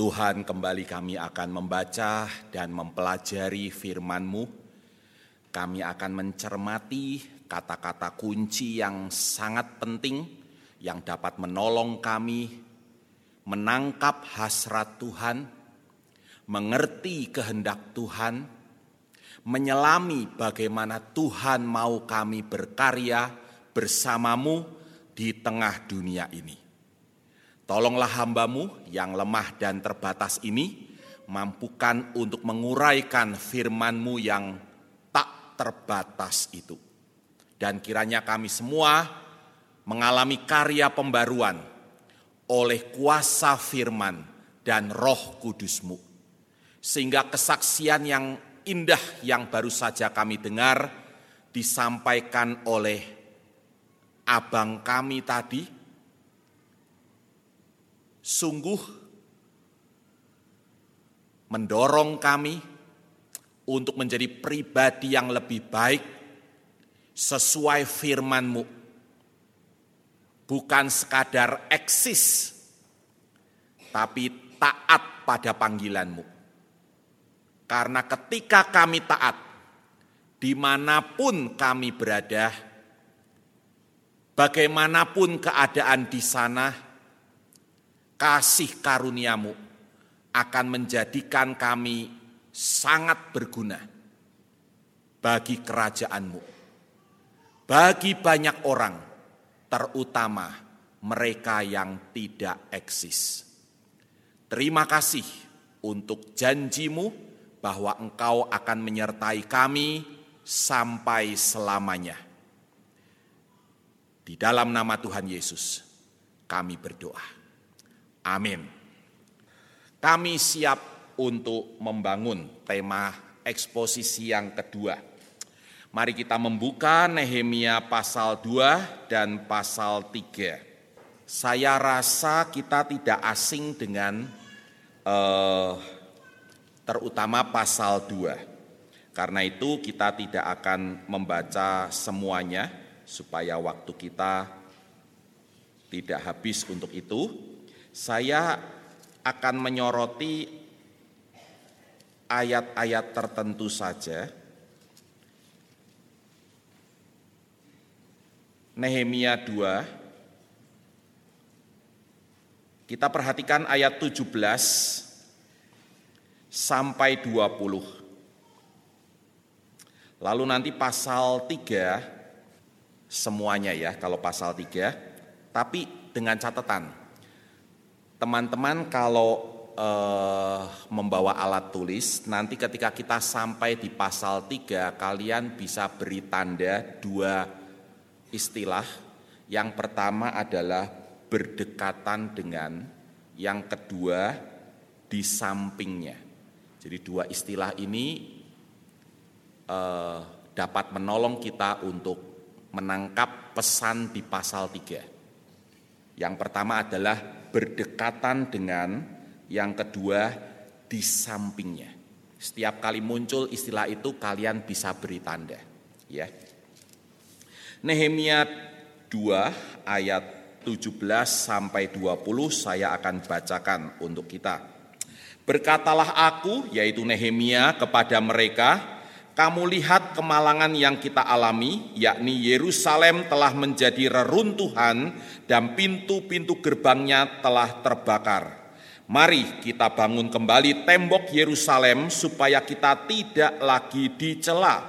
Tuhan kembali kami akan membaca dan mempelajari firman-Mu. Kami akan mencermati kata-kata kunci yang sangat penting yang dapat menolong kami menangkap hasrat Tuhan, mengerti kehendak Tuhan, menyelami bagaimana Tuhan mau kami berkarya bersamamu di tengah dunia ini. Tolonglah hambamu yang lemah dan terbatas ini, mampukan untuk menguraikan firmanmu yang tak terbatas itu. Dan kiranya kami semua mengalami karya pembaruan oleh kuasa firman dan roh kudusmu. Sehingga kesaksian yang indah yang baru saja kami dengar disampaikan oleh abang kami tadi, sungguh mendorong kami untuk menjadi pribadi yang lebih baik sesuai firman-Mu. Bukan sekadar eksis, tapi taat pada panggilan-Mu. Karena ketika kami taat, di mana pun kami berada, bagaimanapun keadaan di sana, kasih karuniamu akan menjadikan kami sangat berguna bagi kerajaanmu. Bagi banyak orang, terutama mereka yang tidak eksis. Terima kasih untuk janjimu bahwa engkau akan menyertai kami sampai selamanya. Di dalam nama Tuhan Yesus, kami berdoa. Amin. Kami siap untuk membangun tema eksposisi yang kedua. Mari kita membuka Nehemia pasal 2 dan pasal 3. Saya rasa kita tidak asing dengan eh, terutama pasal 2. Karena itu kita tidak akan membaca semuanya supaya waktu kita tidak habis untuk itu. Saya akan menyoroti ayat-ayat tertentu saja. Nehemia 2. Kita perhatikan ayat 17 sampai 20. Lalu nanti pasal 3 semuanya ya kalau pasal 3 tapi dengan catatan Teman-teman kalau eh, membawa alat tulis, nanti ketika kita sampai di pasal 3, kalian bisa beri tanda dua istilah. Yang pertama adalah berdekatan dengan, yang kedua di sampingnya. Jadi dua istilah ini eh, dapat menolong kita untuk menangkap pesan di pasal 3. Yang pertama adalah berdekatan dengan yang kedua di sampingnya. Setiap kali muncul istilah itu kalian bisa beri tanda, ya. Nehemia 2 ayat 17 sampai 20 saya akan bacakan untuk kita. Berkatalah aku yaitu Nehemia kepada mereka, kamu lihat kemalangan yang kita alami, yakni Yerusalem telah menjadi reruntuhan dan pintu-pintu gerbangnya telah terbakar. Mari kita bangun kembali tembok Yerusalem supaya kita tidak lagi dicela.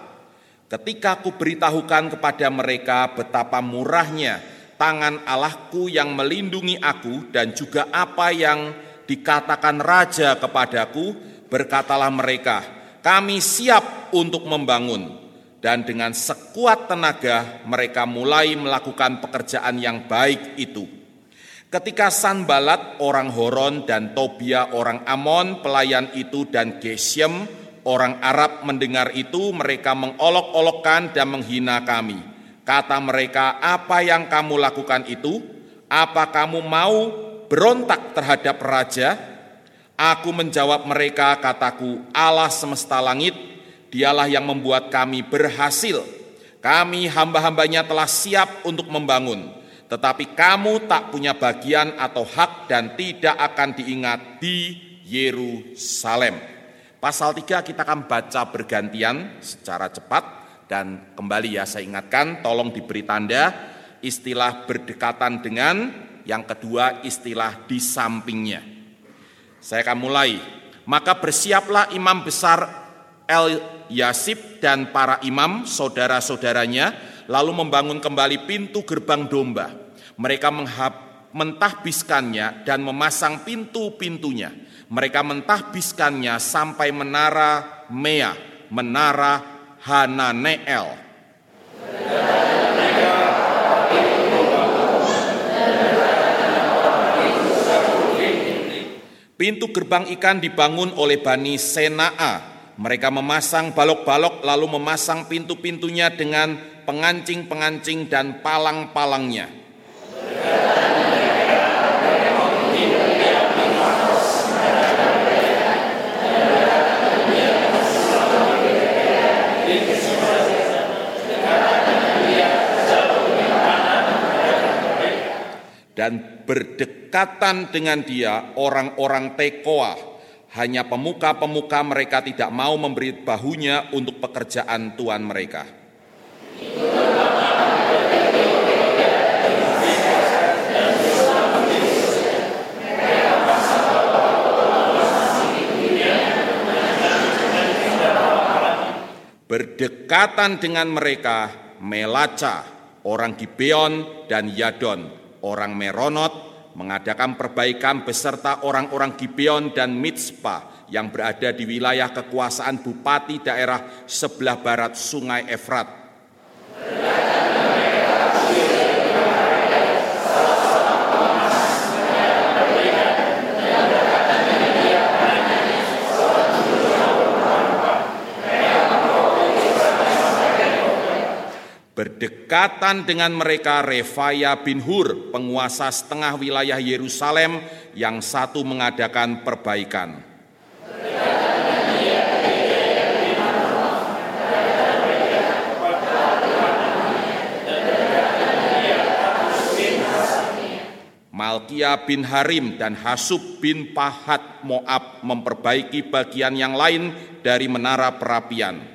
Ketika aku beritahukan kepada mereka betapa murahnya tangan Allahku yang melindungi aku dan juga apa yang dikatakan raja kepadaku, berkatalah mereka, kami siap untuk membangun. Dan dengan sekuat tenaga mereka mulai melakukan pekerjaan yang baik itu. Ketika Sanbalat orang Horon dan Tobia orang Amon pelayan itu dan Geshem orang Arab mendengar itu mereka mengolok-olokkan dan menghina kami. Kata mereka, apa yang kamu lakukan itu? Apa kamu mau berontak terhadap raja? Aku menjawab mereka, kataku, Allah semesta langit, dialah yang membuat kami berhasil. Kami hamba-hambanya telah siap untuk membangun, tetapi kamu tak punya bagian atau hak dan tidak akan diingat di Yerusalem. Pasal 3 kita akan baca bergantian secara cepat dan kembali ya saya ingatkan tolong diberi tanda istilah berdekatan dengan yang kedua istilah di sampingnya. Saya akan mulai. Maka bersiaplah imam besar El Yasib dan para imam saudara-saudaranya lalu membangun kembali pintu gerbang domba. Mereka mentahbiskannya dan memasang pintu-pintunya. Mereka mentahbiskannya sampai menara Mea, menara Hananeel. Pintu gerbang ikan dibangun oleh Bani Senaa. Mereka memasang balok-balok lalu memasang pintu-pintunya dengan pengancing-pengancing dan palang-palangnya. dan berdekatan dengan dia orang-orang Tekoa. Hanya pemuka-pemuka mereka tidak mau memberi bahunya untuk pekerjaan Tuhan mereka. Berdekatan dengan mereka Melaca, orang Gibeon dan Yadon, orang Meronot, mengadakan perbaikan beserta orang-orang Gibeon dan Mitzpah yang berada di wilayah kekuasaan bupati daerah sebelah barat Sungai Efrat. Berdekatan dengan mereka Refaya bin Hur, penguasa setengah wilayah Yerusalem yang satu mengadakan perbaikan. Malkia bin Harim dan Hasub bin Pahat Moab memperbaiki bagian yang lain dari menara perapian.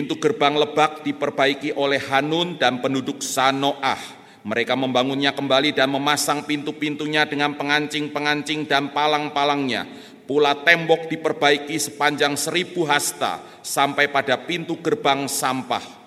Pintu gerbang lebak diperbaiki oleh Hanun dan penduduk Sanoah. Mereka membangunnya kembali dan memasang pintu-pintunya dengan pengancing-pengancing dan palang-palangnya. Pula tembok diperbaiki sepanjang seribu hasta sampai pada pintu gerbang sampah.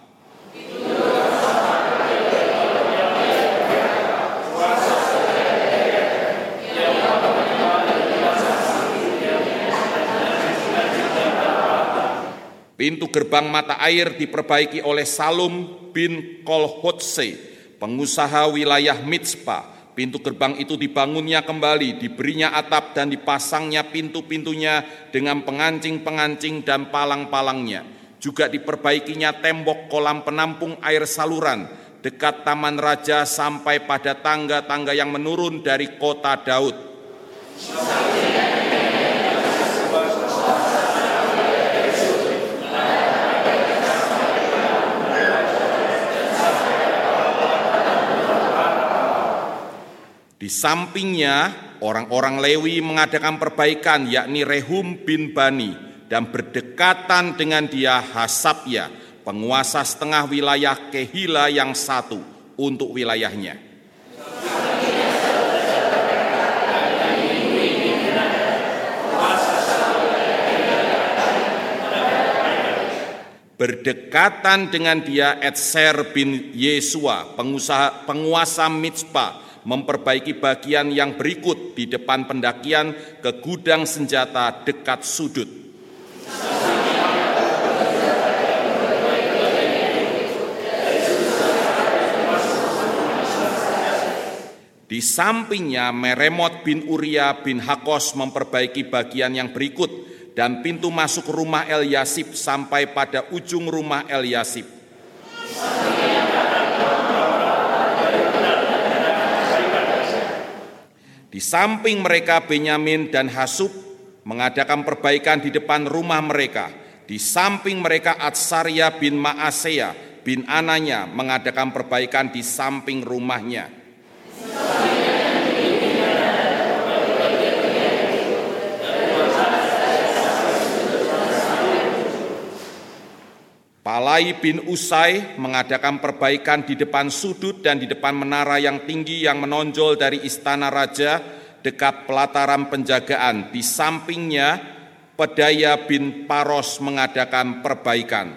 Pintu gerbang mata air diperbaiki oleh Salum bin Kolhotse, pengusaha wilayah Mitzpah. Pintu gerbang itu dibangunnya kembali, diberinya atap dan dipasangnya pintu-pintunya dengan pengancing-pengancing dan palang-palangnya. Juga diperbaikinya tembok kolam penampung air saluran dekat Taman Raja sampai pada tangga-tangga yang menurun dari kota Daud. Di sampingnya, orang-orang Lewi mengadakan perbaikan, yakni Rehum bin Bani, dan berdekatan dengan dia Hasabya, penguasa setengah wilayah Kehila yang satu untuk wilayahnya. Berdekatan dengan dia Etser bin Yesua, pengusaha, penguasa Mitzpah, memperbaiki bagian yang berikut di depan pendakian ke gudang senjata dekat sudut. Di sampingnya Meremot bin Uria bin Hakos memperbaiki bagian yang berikut dan pintu masuk rumah El Yasib sampai pada ujung rumah El Di samping mereka Benyamin dan Hasub mengadakan perbaikan di depan rumah mereka. Di samping mereka Atsaria bin Maasea bin Ananya mengadakan perbaikan di samping rumahnya. Palai bin Usai mengadakan perbaikan di depan sudut dan di depan menara yang tinggi yang menonjol dari istana raja dekat pelataran penjagaan. Di sampingnya, Pedaya bin Paros mengadakan perbaikan.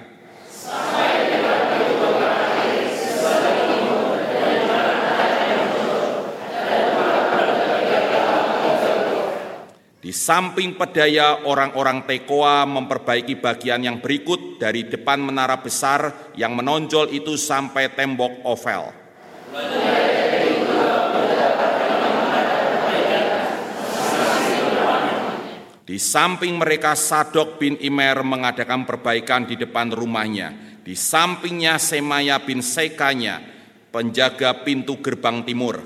Di samping pedaya, orang-orang Tekoa memperbaiki bagian yang berikut dari depan menara besar yang menonjol itu sampai tembok oval. Di samping mereka Sadok bin Imer mengadakan perbaikan di depan rumahnya. Di sampingnya Semaya bin Sekanya, penjaga pintu gerbang timur.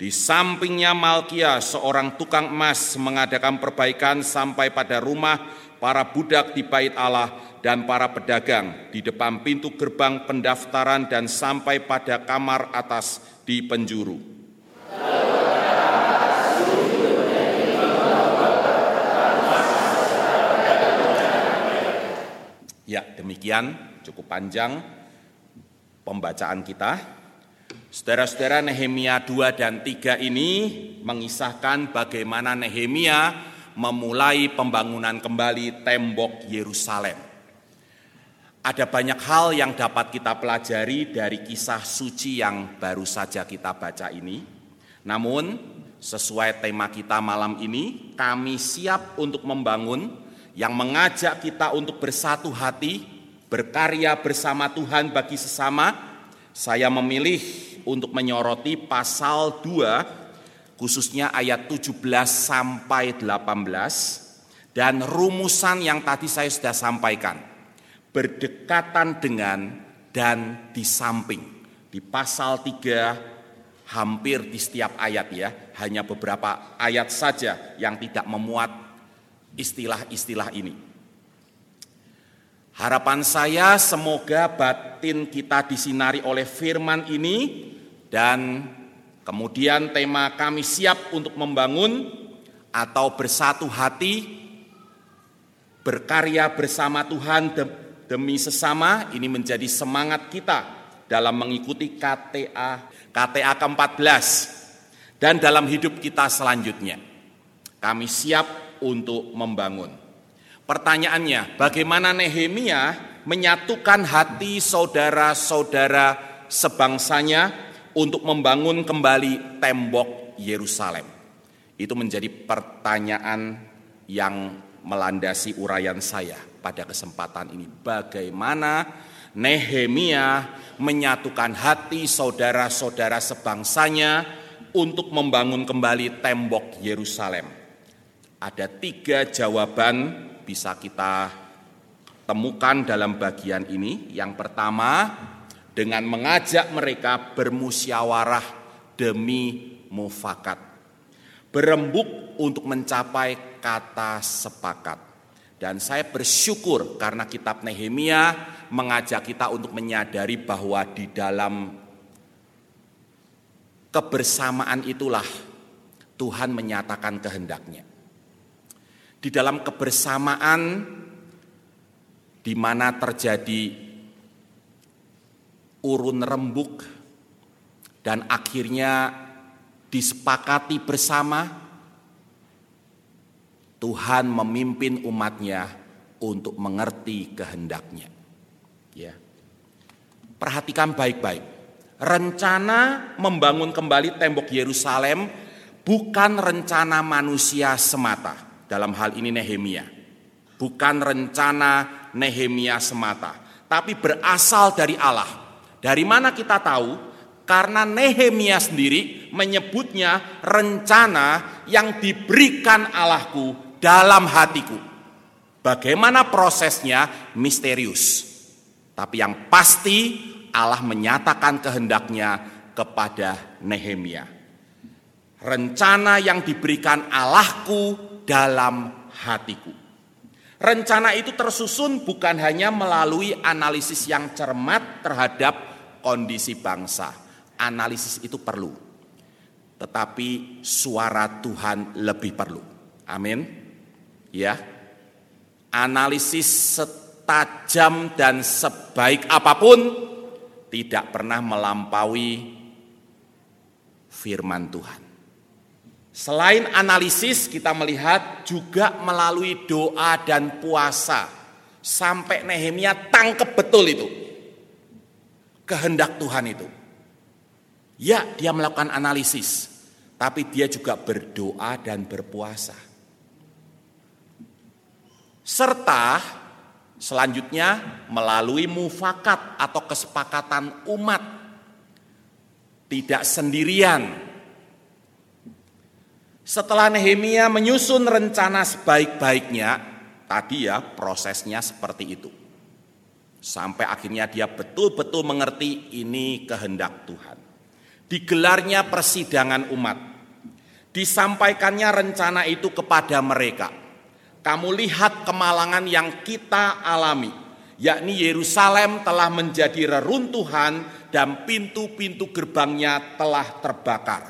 Di sampingnya Malkia, seorang tukang emas, mengadakan perbaikan sampai pada rumah para budak di bait Allah dan para pedagang di depan pintu gerbang pendaftaran dan sampai pada kamar atas di penjuru. Ya, demikian cukup panjang pembacaan kita. Saudara-saudara Nehemia 2 dan 3 ini mengisahkan bagaimana Nehemia memulai pembangunan kembali tembok Yerusalem. Ada banyak hal yang dapat kita pelajari dari kisah suci yang baru saja kita baca ini. Namun, sesuai tema kita malam ini, kami siap untuk membangun yang mengajak kita untuk bersatu hati, berkarya bersama Tuhan bagi sesama. Saya memilih untuk menyoroti pasal 2 khususnya ayat 17 sampai 18 dan rumusan yang tadi saya sudah sampaikan berdekatan dengan dan di samping. Di pasal 3 hampir di setiap ayat ya hanya beberapa ayat saja yang tidak memuat istilah-istilah ini Harapan saya semoga batin kita disinari oleh firman ini dan kemudian tema kami siap untuk membangun atau bersatu hati, berkarya bersama Tuhan demi sesama, ini menjadi semangat kita dalam mengikuti KTA KTA ke-14 dan dalam hidup kita selanjutnya. Kami siap untuk membangun. Pertanyaannya, bagaimana Nehemia menyatukan hati saudara-saudara sebangsanya untuk membangun kembali tembok Yerusalem. Itu menjadi pertanyaan yang melandasi uraian saya pada kesempatan ini. Bagaimana Nehemia menyatukan hati saudara-saudara sebangsanya untuk membangun kembali tembok Yerusalem. Ada tiga jawaban bisa kita temukan dalam bagian ini. Yang pertama, dengan mengajak mereka bermusyawarah demi mufakat. Berembuk untuk mencapai kata sepakat. Dan saya bersyukur karena kitab Nehemia mengajak kita untuk menyadari bahwa di dalam kebersamaan itulah Tuhan menyatakan kehendaknya. Di dalam kebersamaan di mana terjadi urun rembuk dan akhirnya disepakati bersama Tuhan memimpin umatnya untuk mengerti kehendaknya. Ya. Perhatikan baik-baik. Rencana membangun kembali tembok Yerusalem bukan rencana manusia semata. Dalam hal ini Nehemia. Bukan rencana Nehemia semata, tapi berasal dari Allah dari mana kita tahu? Karena Nehemia sendiri menyebutnya rencana yang diberikan Allahku dalam hatiku. Bagaimana prosesnya? Misterius. Tapi yang pasti Allah menyatakan kehendaknya kepada Nehemia. Rencana yang diberikan Allahku dalam hatiku. Rencana itu tersusun bukan hanya melalui analisis yang cermat terhadap kondisi bangsa. Analisis itu perlu. Tetapi suara Tuhan lebih perlu. Amin. Ya. Analisis setajam dan sebaik apa pun tidak pernah melampaui firman Tuhan. Selain analisis, kita melihat juga melalui doa dan puasa. Sampai Nehemia tangkep betul itu. Kehendak Tuhan itu. Ya, dia melakukan analisis. Tapi dia juga berdoa dan berpuasa. Serta selanjutnya melalui mufakat atau kesepakatan umat. Tidak sendirian, setelah Nehemia menyusun rencana sebaik-baiknya, tadi ya prosesnya seperti itu. Sampai akhirnya dia betul-betul mengerti ini kehendak Tuhan. Digelarnya persidangan umat. Disampaikannya rencana itu kepada mereka. Kamu lihat kemalangan yang kita alami, yakni Yerusalem telah menjadi reruntuhan dan pintu-pintu gerbangnya telah terbakar.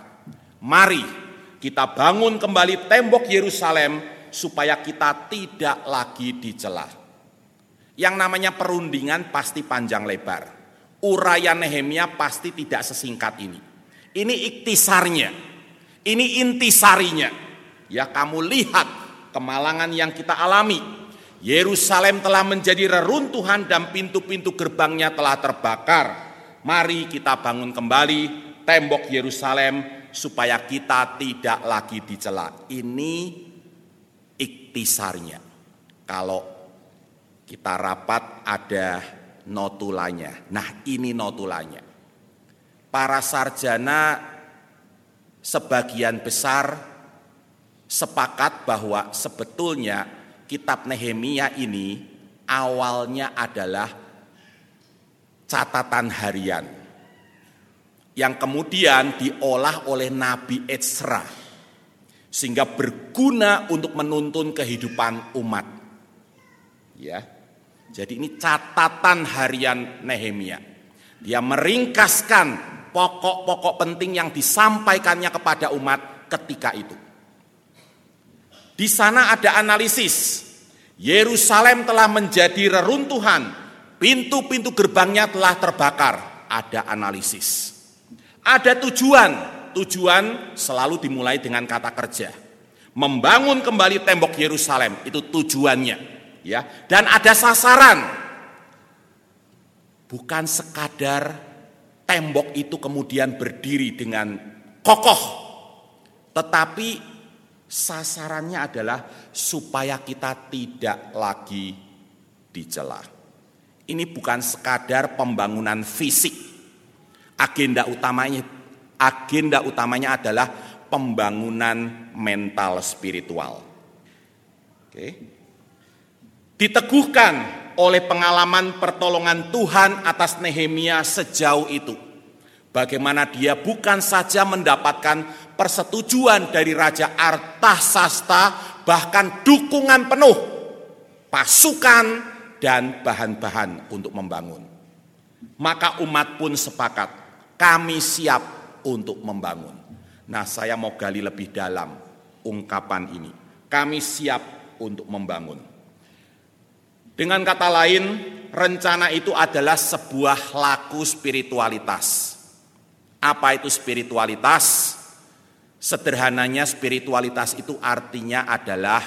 Mari kita bangun kembali tembok Yerusalem supaya kita tidak lagi dicela. Yang namanya perundingan pasti panjang lebar. Urayan Nehemia pasti tidak sesingkat ini. Ini iktisarnya. Ini intisarinya. Ya kamu lihat kemalangan yang kita alami. Yerusalem telah menjadi reruntuhan dan pintu-pintu gerbangnya telah terbakar. Mari kita bangun kembali tembok Yerusalem supaya kita tidak lagi dicela. Ini iktisarnya. Kalau kita rapat ada notulanya. Nah, ini notulanya. Para sarjana sebagian besar sepakat bahwa sebetulnya kitab Nehemia ini awalnya adalah catatan harian yang kemudian diolah oleh Nabi Ezra sehingga berguna untuk menuntun kehidupan umat. Ya. Jadi ini catatan harian Nehemia. Dia meringkaskan pokok-pokok penting yang disampaikannya kepada umat ketika itu. Di sana ada analisis. Yerusalem telah menjadi reruntuhan, pintu-pintu gerbangnya telah terbakar. Ada analisis. Ada tujuan, tujuan selalu dimulai dengan kata kerja. Membangun kembali tembok Yerusalem itu tujuannya, ya. Dan ada sasaran. Bukan sekadar tembok itu kemudian berdiri dengan kokoh, tetapi sasarannya adalah supaya kita tidak lagi dicela. Ini bukan sekadar pembangunan fisik, agenda utamanya agenda utamanya adalah pembangunan mental spiritual. Oke. Diteguhkan oleh pengalaman pertolongan Tuhan atas Nehemia sejauh itu. Bagaimana dia bukan saja mendapatkan persetujuan dari Raja Artasasta, bahkan dukungan penuh pasukan dan bahan-bahan untuk membangun. Maka umat pun sepakat kami siap untuk membangun. Nah, saya mau gali lebih dalam ungkapan ini. Kami siap untuk membangun. Dengan kata lain, rencana itu adalah sebuah laku spiritualitas. Apa itu spiritualitas? Sederhananya spiritualitas itu artinya adalah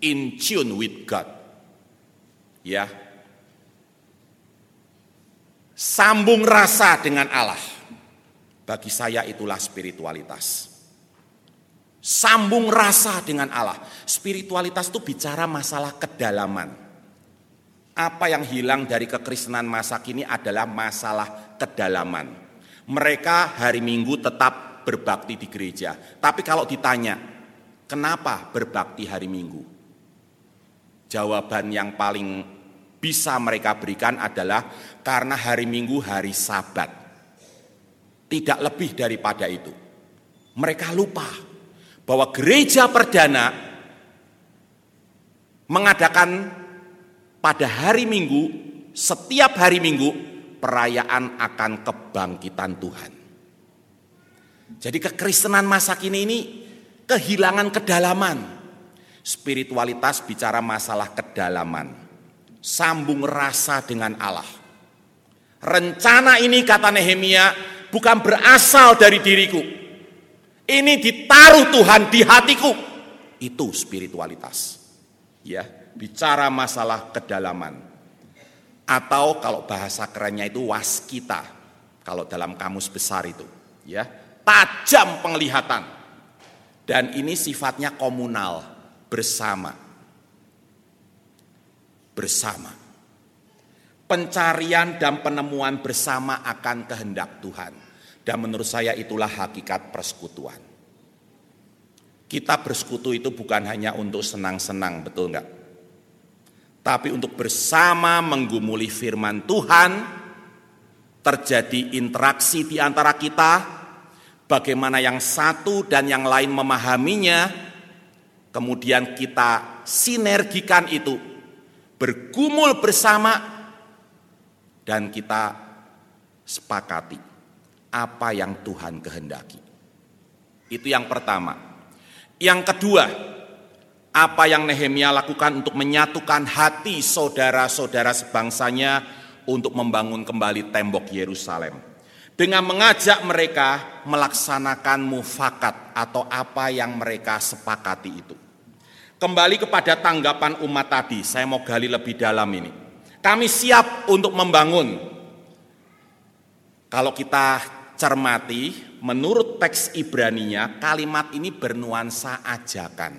in tune with God. Ya, Sambung rasa dengan Allah. Bagi saya itulah spiritualitas. Sambung rasa dengan Allah. Spiritualitas itu bicara masalah kedalaman. Apa yang hilang dari kekristenan masa kini adalah masalah kedalaman. Mereka hari Minggu tetap berbakti di gereja. Tapi kalau ditanya, kenapa berbakti hari Minggu? Jawaban yang paling bisa mereka berikan adalah karena hari Minggu hari Sabat. Tidak lebih daripada itu. Mereka lupa bahwa gereja perdana mengadakan pada hari Minggu, setiap hari Minggu, perayaan akan kebangkitan Tuhan. Jadi kekristenan masa kini ini kehilangan kedalaman. Spiritualitas bicara masalah kedalaman. Sambung rasa dengan Allah. Rencana ini kata Nehemia bukan berasal dari diriku. Ini ditaruh Tuhan di hatiku. Itu spiritualitas. Ya, bicara masalah kedalaman. Atau kalau bahasa kerennya itu waskita. Kalau dalam kamus besar itu, ya, tajam penglihatan. Dan ini sifatnya komunal, bersama. Bersama. Pencarian dan penemuan bersama akan kehendak Tuhan. Dan menurut saya itulah hakikat persekutuan. Kita bersekutu itu bukan hanya untuk senang-senang, betul enggak? Tapi untuk bersama menggumuli firman Tuhan, terjadi interaksi di antara kita, bagaimana yang satu dan yang lain memahaminya, kemudian kita sinergikan itu, bergumul bersama, dan kita sepakati apa yang Tuhan kehendaki. Itu yang pertama. Yang kedua, apa yang Nehemia lakukan untuk menyatukan hati saudara-saudara sebangsanya untuk membangun kembali tembok Yerusalem dengan mengajak mereka melaksanakan mufakat atau apa yang mereka sepakati itu. Kembali kepada tanggapan umat tadi, saya mau gali lebih dalam ini. Kami siap untuk membangun. Kalau kita cermati, menurut teks Ibraninya, kalimat ini bernuansa ajakan.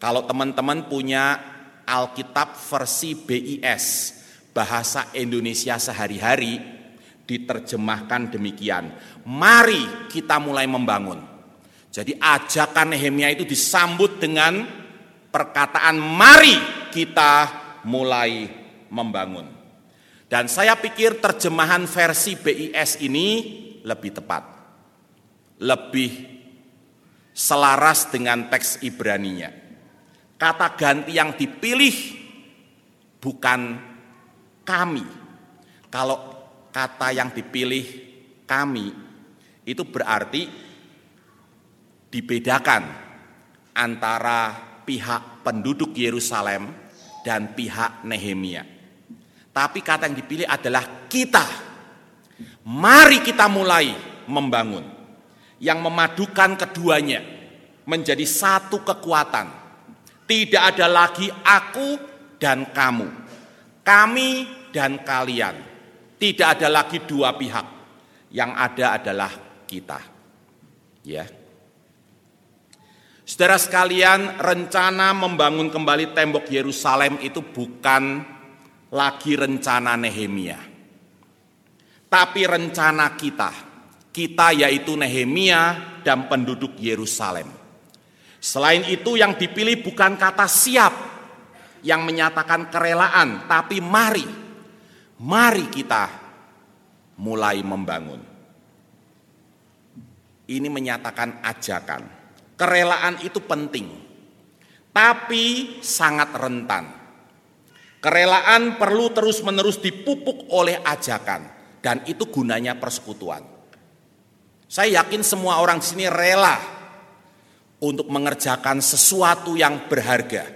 Kalau teman-teman punya Alkitab versi BIS, bahasa Indonesia sehari-hari, diterjemahkan demikian. Mari kita mulai membangun. Jadi ajakan Nehemia itu disambut dengan perkataan mari kita mulai membangun. Dan saya pikir terjemahan versi BIS ini lebih tepat. Lebih selaras dengan teks Ibraninya. Kata ganti yang dipilih bukan kami. Kalau kata yang dipilih kami itu berarti dibedakan antara pihak penduduk Yerusalem dan pihak Nehemia. Tapi kata yang dipilih adalah kita. Mari kita mulai membangun yang memadukan keduanya menjadi satu kekuatan. Tidak ada lagi aku dan kamu, kami dan kalian tidak ada lagi dua pihak. Yang ada adalah kita. Ya. Saudara sekalian, rencana membangun kembali tembok Yerusalem itu bukan lagi rencana Nehemia. Tapi rencana kita. Kita yaitu Nehemia dan penduduk Yerusalem. Selain itu yang dipilih bukan kata siap yang menyatakan kerelaan, tapi mari Mari kita mulai membangun. Ini menyatakan ajakan. Kerelaan itu penting, tapi sangat rentan. Kerelaan perlu terus-menerus dipupuk oleh ajakan, dan itu gunanya persekutuan. Saya yakin semua orang di sini rela untuk mengerjakan sesuatu yang berharga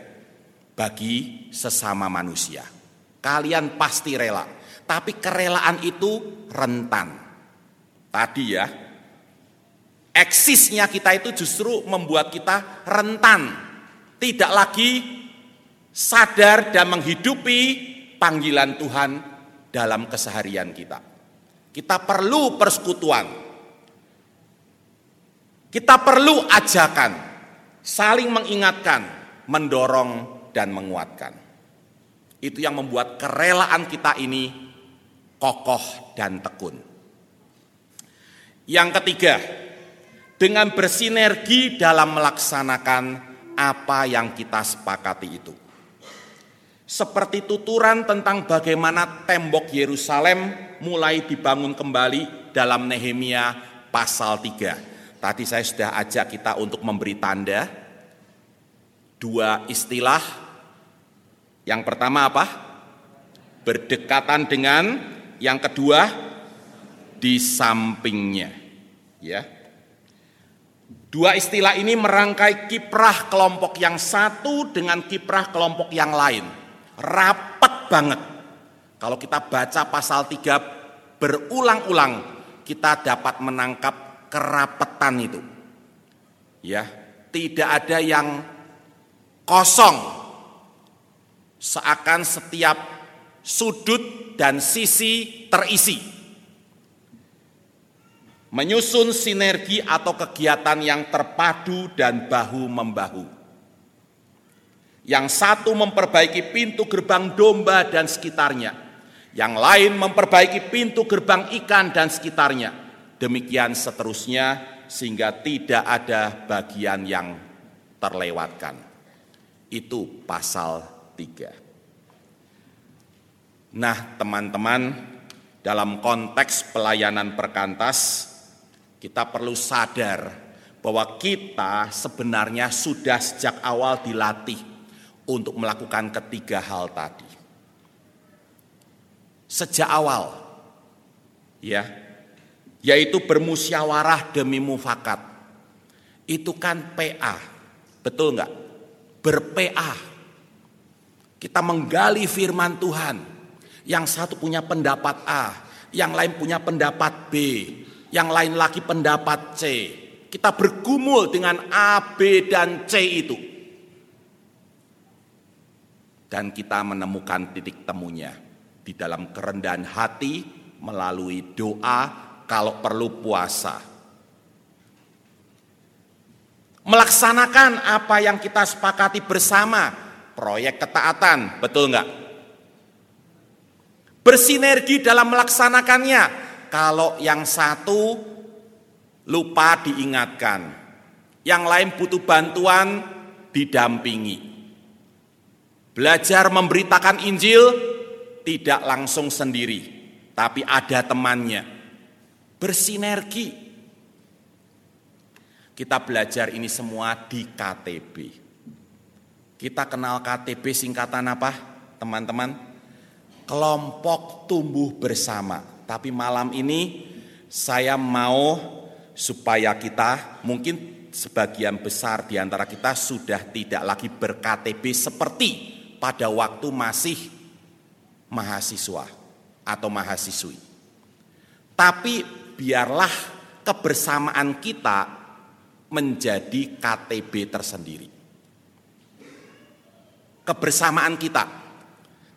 bagi sesama manusia. Kalian pasti rela. Tapi kerelaan itu rentan. Tadi ya, eksisnya kita itu justru membuat kita rentan. Tidak lagi sadar dan menghidupi panggilan Tuhan dalam keseharian kita. Kita perlu persekutuan. Kita perlu ajakan, saling mengingatkan, mendorong dan menguatkan. Itu yang membuat kerelaan kita ini kokoh dan tekun. Yang ketiga, dengan bersinergi dalam melaksanakan apa yang kita sepakati itu. seperti tuturan tentang bagaimana tembok Yerusalem mulai dibangun kembali dalam Nehemia pasal 3. Tadi saya sudah ajak kita untuk memberi tanda dua istilah. Yang pertama apa? Berdekatan dengan yang kedua di sampingnya. Ya. Dua istilah ini merangkai kiprah kelompok yang satu dengan kiprah kelompok yang lain rapat banget. Kalau kita baca pasal 3 berulang-ulang, kita dapat menangkap kerapatan itu. Ya, tidak ada yang kosong. Seakan setiap sudut dan sisi terisi. Menyusun sinergi atau kegiatan yang terpadu dan bahu-membahu. Yang satu memperbaiki pintu gerbang domba dan sekitarnya. Yang lain memperbaiki pintu gerbang ikan dan sekitarnya. Demikian seterusnya sehingga tidak ada bagian yang terlewatkan. Itu pasal 3. Nah, teman-teman, dalam konteks pelayanan perkantas, kita perlu sadar bahwa kita sebenarnya sudah sejak awal dilatih untuk melakukan ketiga hal tadi. Sejak awal, ya, yaitu bermusyawarah demi mufakat. Itu kan PA, betul nggak? Ber-PA. Kita menggali firman Tuhan. Yang satu punya pendapat A, yang lain punya pendapat B, yang lain lagi pendapat C. Kita bergumul dengan A, B, dan C itu dan kita menemukan titik temunya di dalam kerendahan hati melalui doa kalau perlu puasa. Melaksanakan apa yang kita sepakati bersama, proyek ketaatan, betul enggak? Bersinergi dalam melaksanakannya. Kalau yang satu lupa diingatkan, yang lain butuh bantuan didampingi. Belajar memberitakan Injil tidak langsung sendiri, tapi ada temannya. Bersinergi. Kita belajar ini semua di KTB. Kita kenal KTB singkatan apa, teman-teman? Kelompok tumbuh bersama. Tapi malam ini saya mau supaya kita mungkin sebagian besar di antara kita sudah tidak lagi ber-KTB seperti pada waktu masih mahasiswa atau mahasiswi. Tapi biarlah kebersamaan kita menjadi KTB tersendiri. Kebersamaan kita.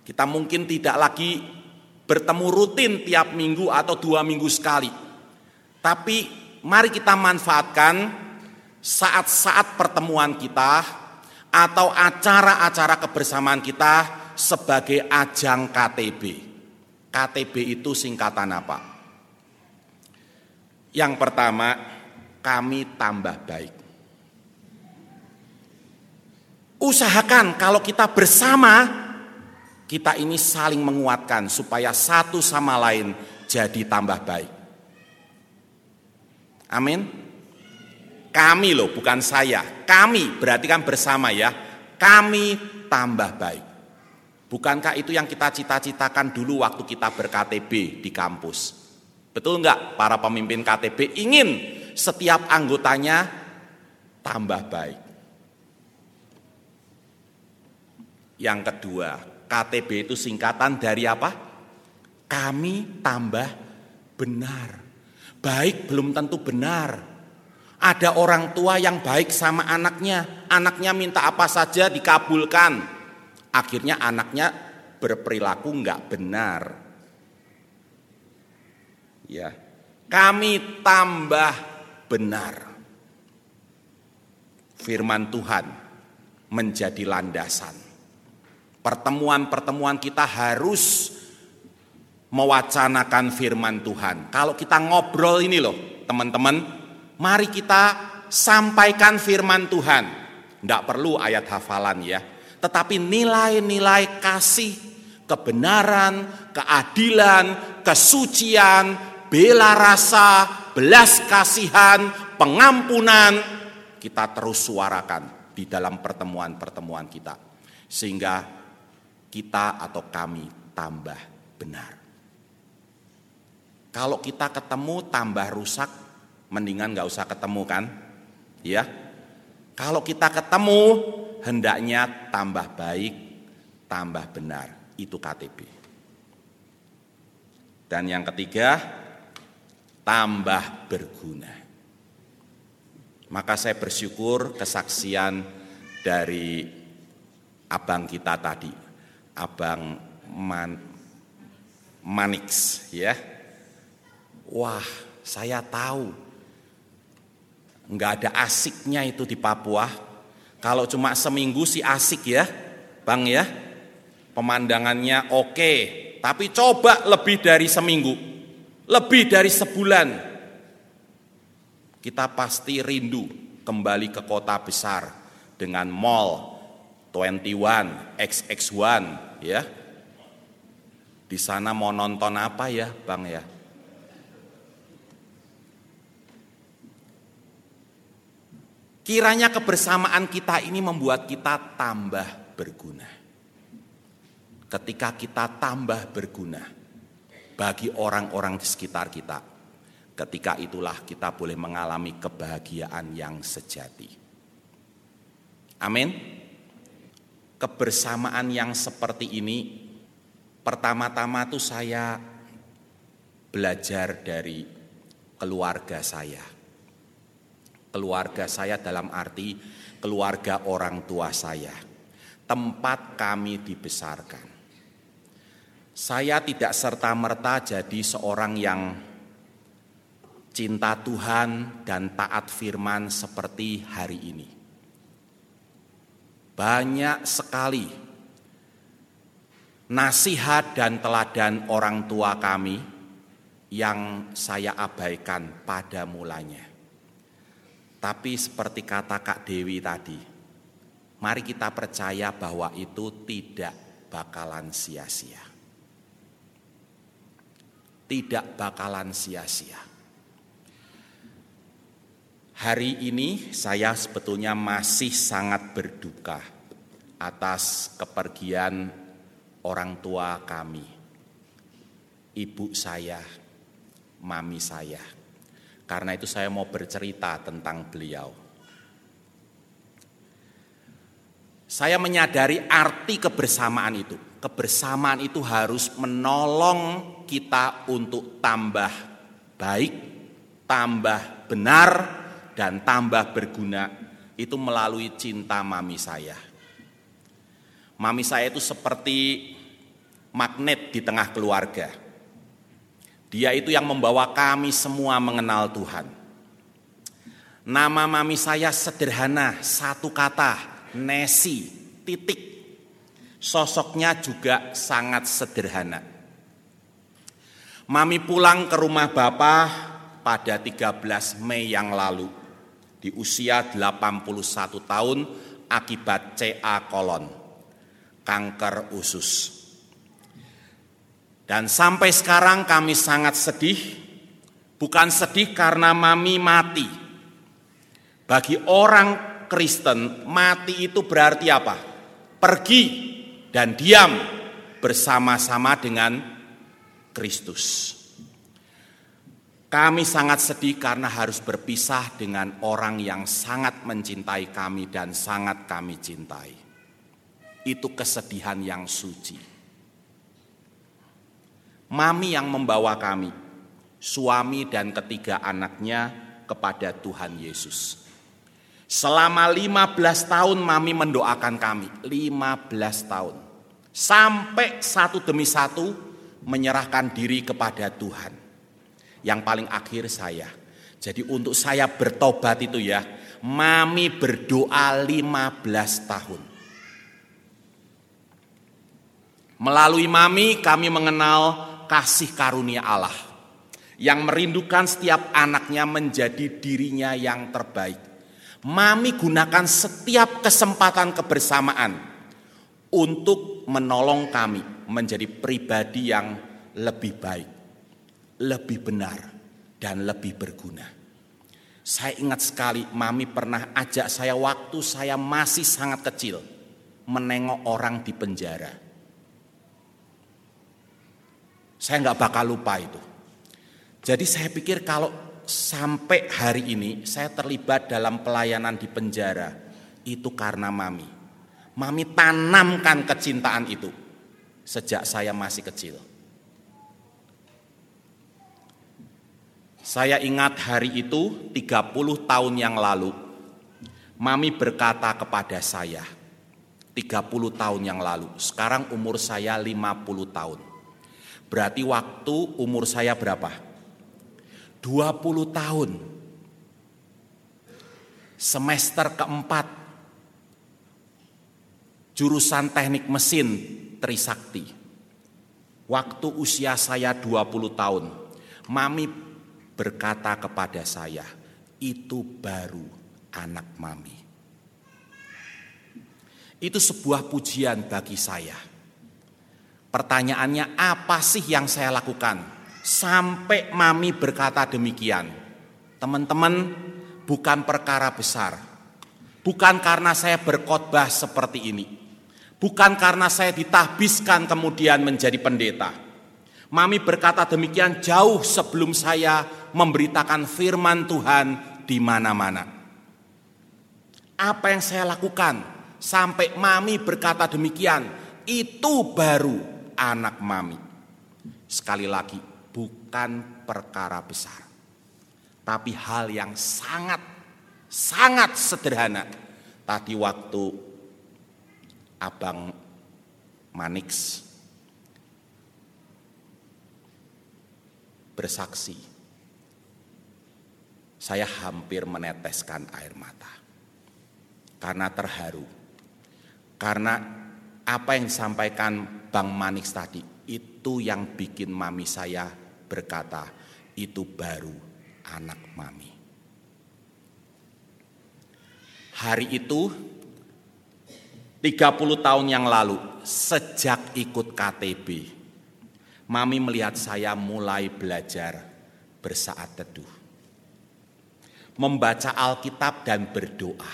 Kita mungkin tidak lagi bertemu rutin tiap minggu atau dua minggu sekali. Tapi mari kita manfaatkan saat-saat pertemuan kita atau acara-acara kebersamaan kita sebagai ajang KTB. KTB itu singkatan apa? Yang pertama, kami tambah baik. Usahakan kalau kita bersama, kita ini saling menguatkan supaya satu sama lain jadi tambah baik. Amin. Kami loh, bukan saya. Kami berarti kan bersama ya. Kami tambah baik. Bukankah itu yang kita cita-citakan dulu waktu kita ber-KTB di kampus? Betul enggak para pemimpin KTB ingin setiap anggotanya tambah baik. Yang kedua, KTB itu singkatan dari apa? Kami tambah benar. Baik belum tentu benar. Ada orang tua yang baik sama anaknya, anaknya minta apa saja dikabulkan. Akhirnya anaknya berperilaku enggak benar. Ya. Kami tambah benar. Firman Tuhan menjadi landasan. Pertemuan-pertemuan kita harus mewacanakan firman Tuhan. Kalau kita ngobrol ini loh, teman-teman, Mari kita sampaikan firman Tuhan. Tidak perlu ayat hafalan ya. tetapi nilai-nilai kasih, kebenaran, keadilan, kesucian, bela rasa, belas kasihan, pengampunan kita terus suarakan di dalam pertemuan-pertemuan kita sehingga kita atau kami tambah benar. Kalau kita ketemu tambah rusak, mendingan nggak usah ketemu kan? Ya. Kalau kita ketemu, hendaknya tambah baik, tambah benar. Itu KTP. Dan yang ketiga, tambah berguna. Maka saya bersyukur kesaksian dari abang kita tadi, abang Man, Manix ya Wah, saya tahu. Enggak ada asiknya itu di Papua. Kalau cuma seminggu sih asik ya, Bang ya. Pemandangannya oke, tapi coba lebih dari seminggu. Lebih dari sebulan. Kita pasti rindu kembali ke kota besar dengan mall 21, XX1 ya. Di sana mau nonton apa ya, Bang ya? Kiranya kebersamaan kita ini membuat kita tambah berguna. Ketika kita tambah berguna bagi orang-orang di sekitar kita, ketika itulah kita boleh mengalami kebahagiaan yang sejati. Amin. Kebersamaan yang seperti ini, pertama-tama tuh saya belajar dari keluarga saya keluarga saya dalam arti keluarga orang tua saya, tempat kami dibesarkan. Saya tidak serta-merta jadi seorang yang cinta Tuhan dan taat firman seperti hari ini. Banyak sekali nasihat dan teladan orang tua kami yang saya abaikan pada mulanya. Tapi seperti kata Kak Dewi tadi, mari kita percaya bahwa itu tidak bakalan sia-sia. Tidak bakalan sia-sia. Hari ini saya sebetulnya masih sangat berduka atas kepergian orang tua kami, ibu saya, mami saya. Karena itu saya mau bercerita tentang beliau. Saya menyadari arti kebersamaan itu. Kebersamaan itu harus menolong kita untuk tambah baik, tambah benar, dan tambah berguna. Itu melalui cinta mami saya. Mami saya itu seperti magnet di tengah keluarga dia itu yang membawa kami semua mengenal Tuhan. Nama mami saya sederhana, satu kata, Nesi, titik. Sosoknya juga sangat sederhana. Mami pulang ke rumah Bapak pada 13 Mei yang lalu di usia 81 tahun akibat CA kolon, kanker usus. Dan sampai sekarang kami sangat sedih, bukan sedih karena mami mati. Bagi orang Kristen, mati itu berarti apa? Pergi dan diam bersama-sama dengan Kristus. Kami sangat sedih karena harus berpisah dengan orang yang sangat mencintai kami dan sangat kami cintai. Itu kesedihan yang suci mami yang membawa kami, suami dan ketiga anaknya kepada Tuhan Yesus. Selama 15 tahun mami mendoakan kami, 15 tahun. Sampai satu demi satu menyerahkan diri kepada Tuhan. Yang paling akhir saya. Jadi untuk saya bertobat itu ya, mami berdoa 15 tahun. Melalui mami kami mengenal kasih karunia Allah yang merindukan setiap anaknya menjadi dirinya yang terbaik. Mami gunakan setiap kesempatan kebersamaan untuk menolong kami menjadi pribadi yang lebih baik, lebih benar, dan lebih berguna. Saya ingat sekali mami pernah ajak saya waktu saya masih sangat kecil menengok orang di penjara. Saya nggak bakal lupa itu. Jadi saya pikir kalau sampai hari ini saya terlibat dalam pelayanan di penjara itu karena mami. Mami tanamkan kecintaan itu sejak saya masih kecil. Saya ingat hari itu 30 tahun yang lalu, Mami berkata kepada saya, 30 tahun yang lalu, sekarang umur saya 50 tahun. Berarti waktu umur saya berapa? 20 tahun. Semester keempat, jurusan teknik mesin Trisakti. Waktu usia saya 20 tahun, Mami berkata kepada saya, "Itu baru anak mami." Itu sebuah pujian bagi saya. Pertanyaannya, apa sih yang saya lakukan sampai mami berkata demikian? Teman-teman, bukan perkara besar, bukan karena saya berkhotbah seperti ini, bukan karena saya ditahbiskan kemudian menjadi pendeta. Mami berkata demikian jauh sebelum saya memberitakan firman Tuhan di mana-mana. Apa yang saya lakukan sampai mami berkata demikian, itu baru anak mami. Sekali lagi, bukan perkara besar. Tapi hal yang sangat, sangat sederhana. Tadi waktu Abang Manix bersaksi saya hampir meneteskan air mata. Karena terharu. Karena apa yang disampaikan Bang Manix tadi, itu yang bikin mami saya berkata, itu baru anak mami. Hari itu 30 tahun yang lalu sejak ikut KTB Mami melihat saya mulai belajar bersaat teduh membaca Alkitab dan berdoa.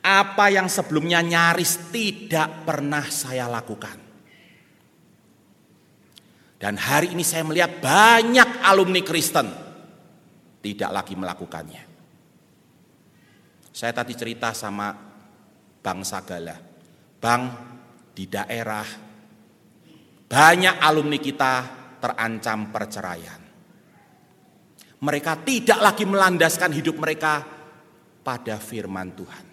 Apa yang sebelumnya nyaris tidak pernah saya lakukan. Dan hari ini saya melihat banyak alumni Kristen tidak lagi melakukannya. Saya tadi cerita sama Bang Sagala. Bang, di daerah banyak alumni kita terancam perceraian. Mereka tidak lagi melandaskan hidup mereka pada firman Tuhan.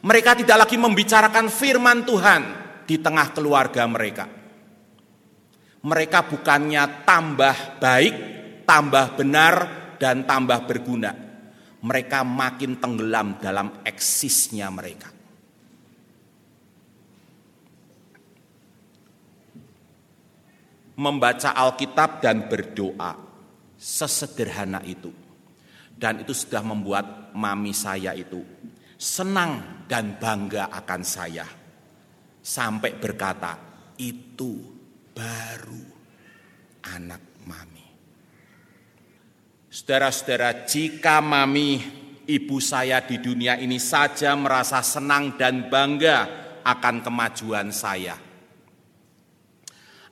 Mereka tidak lagi membicarakan firman Tuhan di tengah keluarga mereka. Mereka bukannya tambah baik, tambah benar, dan tambah berguna. Mereka makin tenggelam dalam eksisnya mereka. Membaca Alkitab dan berdoa Sesederhana itu. Dan itu sudah membuat mami saya itu senang dan bangga akan saya. Sampai berkata, itu baru anak mami. Saudara-saudara, jika mami ibu saya di dunia ini saja merasa senang dan bangga akan kemajuan saya,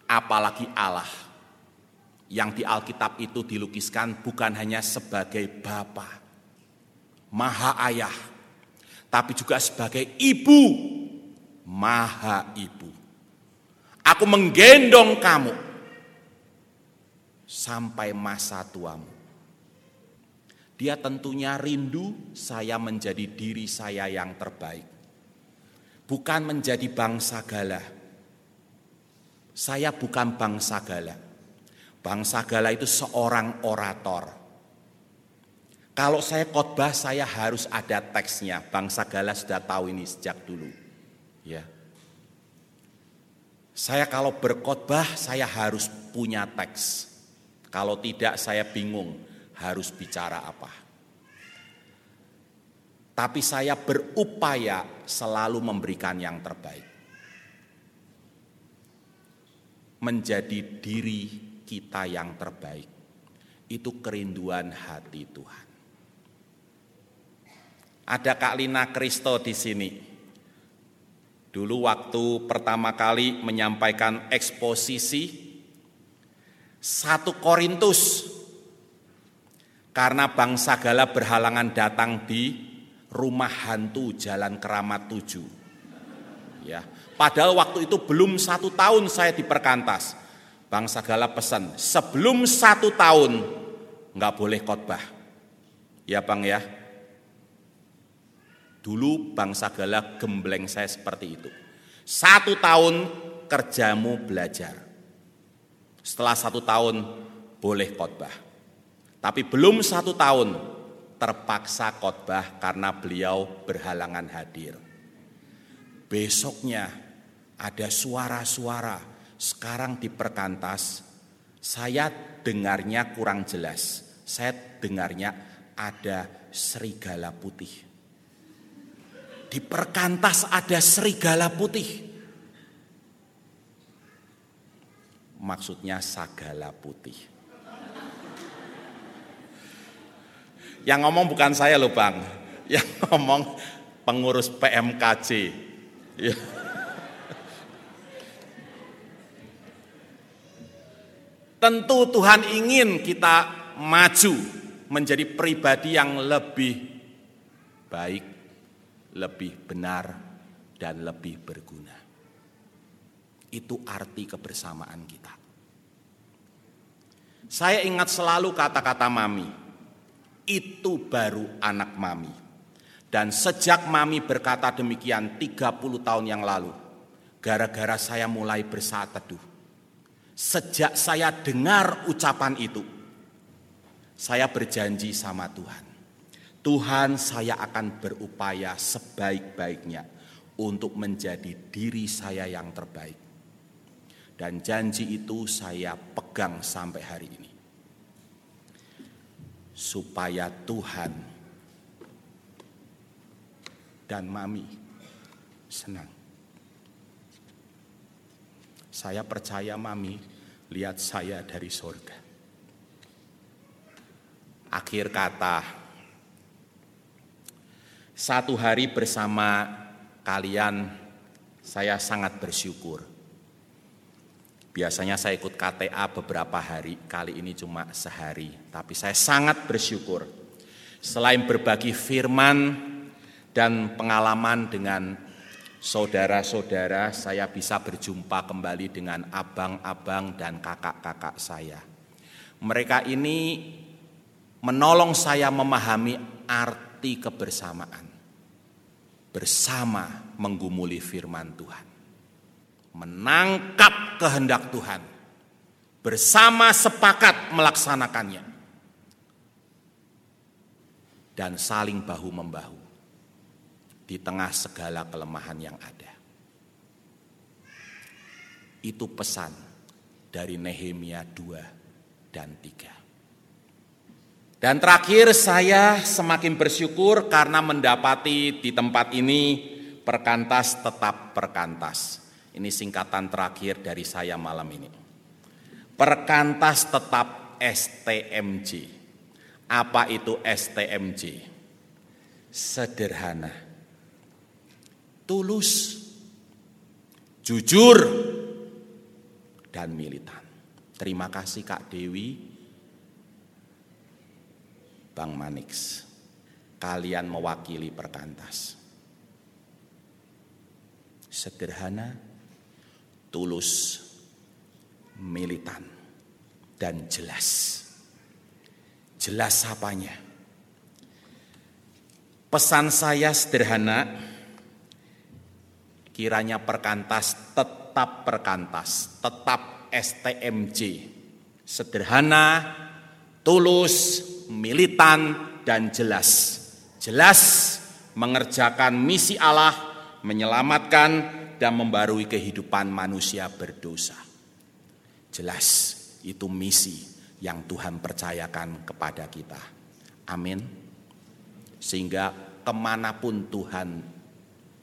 apalagi Allah yang di Alkitab itu dilukiskan bukan hanya sebagai Bapa, Maha Ayah, tapi juga sebagai Ibu, Maha Ibu. Aku menggendong kamu sampai masa tuamu. Dia tentunya rindu saya menjadi diri saya yang terbaik. Bukan menjadi bangsa gala. Saya bukan bangsa gala Bangsa Gala itu seorang orator. Kalau saya khotbah saya harus ada teksnya. Bangsa Gala sudah tahu ini sejak dulu. Ya. Saya kalau berkhotbah saya harus punya teks. Kalau tidak saya bingung harus bicara apa. Tapi saya berupaya selalu memberikan yang terbaik. menjadi diri kita yang terbaik. Itu kerinduan hati Tuhan. Ada Kak Lina Kristo di sini. Dulu waktu pertama kali menyampaikan eksposisi satu Korintus karena bangsa Gala berhalangan datang di rumah hantu Jalan Keramat 7. Ya, padahal waktu itu belum satu tahun saya di Bangsa Gala pesan, sebelum satu tahun nggak boleh khotbah. Ya bang ya, Dulu bangsa Gala gembleng saya seperti itu. Satu tahun kerjamu belajar. Setelah satu tahun boleh khotbah. Tapi belum satu tahun terpaksa khotbah karena beliau berhalangan hadir. Besoknya ada suara-suara sekarang di perkantas saya dengarnya kurang jelas. Saya dengarnya ada serigala putih. Di perkantas ada serigala putih. Maksudnya sagala putih. Yang ngomong bukan saya loh bang. Yang ngomong pengurus PMKC. Ya. Tentu Tuhan ingin kita maju menjadi pribadi yang lebih baik lebih benar, dan lebih berguna. Itu arti kebersamaan kita. Saya ingat selalu kata-kata mami, itu baru anak mami. Dan sejak mami berkata demikian 30 tahun yang lalu, gara-gara saya mulai bersaat teduh. Sejak saya dengar ucapan itu, saya berjanji sama Tuhan Tuhan saya akan berupaya sebaik-baiknya untuk menjadi diri saya yang terbaik. Dan janji itu saya pegang sampai hari ini. Supaya Tuhan dan Mami senang. Saya percaya Mami lihat saya dari sorga. Akhir kata, satu hari bersama kalian saya sangat bersyukur. Biasanya saya ikut KTA beberapa hari, kali ini cuma sehari. Tapi saya sangat bersyukur. Selain berbagi firman dan pengalaman dengan saudara-saudara, saya bisa berjumpa kembali dengan abang-abang dan kakak-kakak saya. Mereka ini menolong saya memahami arti kebersamaan bersama menggumuli firman Tuhan. Menangkap kehendak Tuhan. Bersama sepakat melaksanakannya. Dan saling bahu-membahu. Di tengah segala kelemahan yang ada. Itu pesan dari Nehemia 2 dan 3. Dan terakhir saya semakin bersyukur karena mendapati di tempat ini perkantas tetap perkantas. Ini singkatan terakhir dari saya malam ini. Perkantas tetap STMJ. Apa itu STMJ? Sederhana. Tulus. Jujur. Dan militan. Terima kasih Kak Dewi Bang Manix. Kalian mewakili perkantas. Sederhana, tulus, militan, dan jelas. Jelas apanya? Pesan saya sederhana, kiranya perkantas tetap perkantas, tetap STMJ. Sederhana, tulus, militan, dan jelas. Jelas mengerjakan misi Allah, menyelamatkan dan membarui kehidupan manusia berdosa. Jelas itu misi yang Tuhan percayakan kepada kita. Amin. Sehingga ke mana pun Tuhan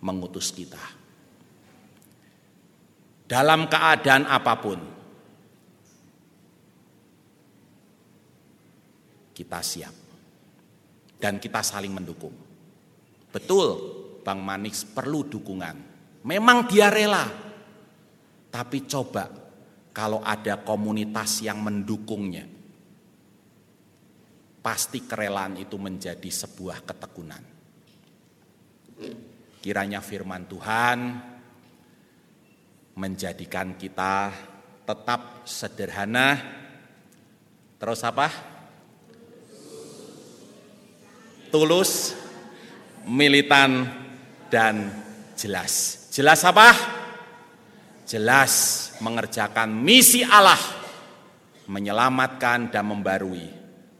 mengutus kita dalam keadaan apa pun. Kita siap dan kita saling mendukung. Betul, Bang Manix perlu dukungan. Memang dia rela, tapi coba kalau ada komunitas yang mendukungnya, pasti kerelaan itu menjadi sebuah ketekunan. Kiranya firman Tuhan menjadikan kita tetap sederhana. Terus apa? Tulus, militan, dan jelas. Jelas apa? Jelas mengerjakan misi Allah, menyelamatkan dan membarui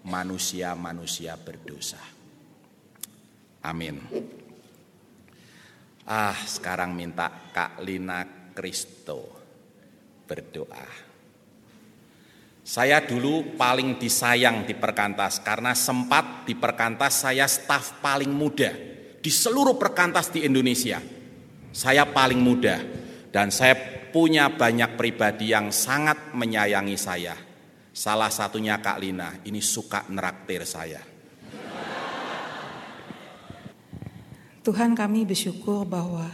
manusia-manusia berdosa. Amin. Ah, sekarang minta Kak Lina Kristo berdoa. Saya dulu paling disayang di perkantas karena sempat di perkantas saya staf paling muda di seluruh perkantas di Indonesia. Saya paling muda dan saya punya banyak pribadi yang sangat menyayangi saya. Salah satunya Kak Lina, ini suka neraktir saya. Tuhan kami bersyukur bahwa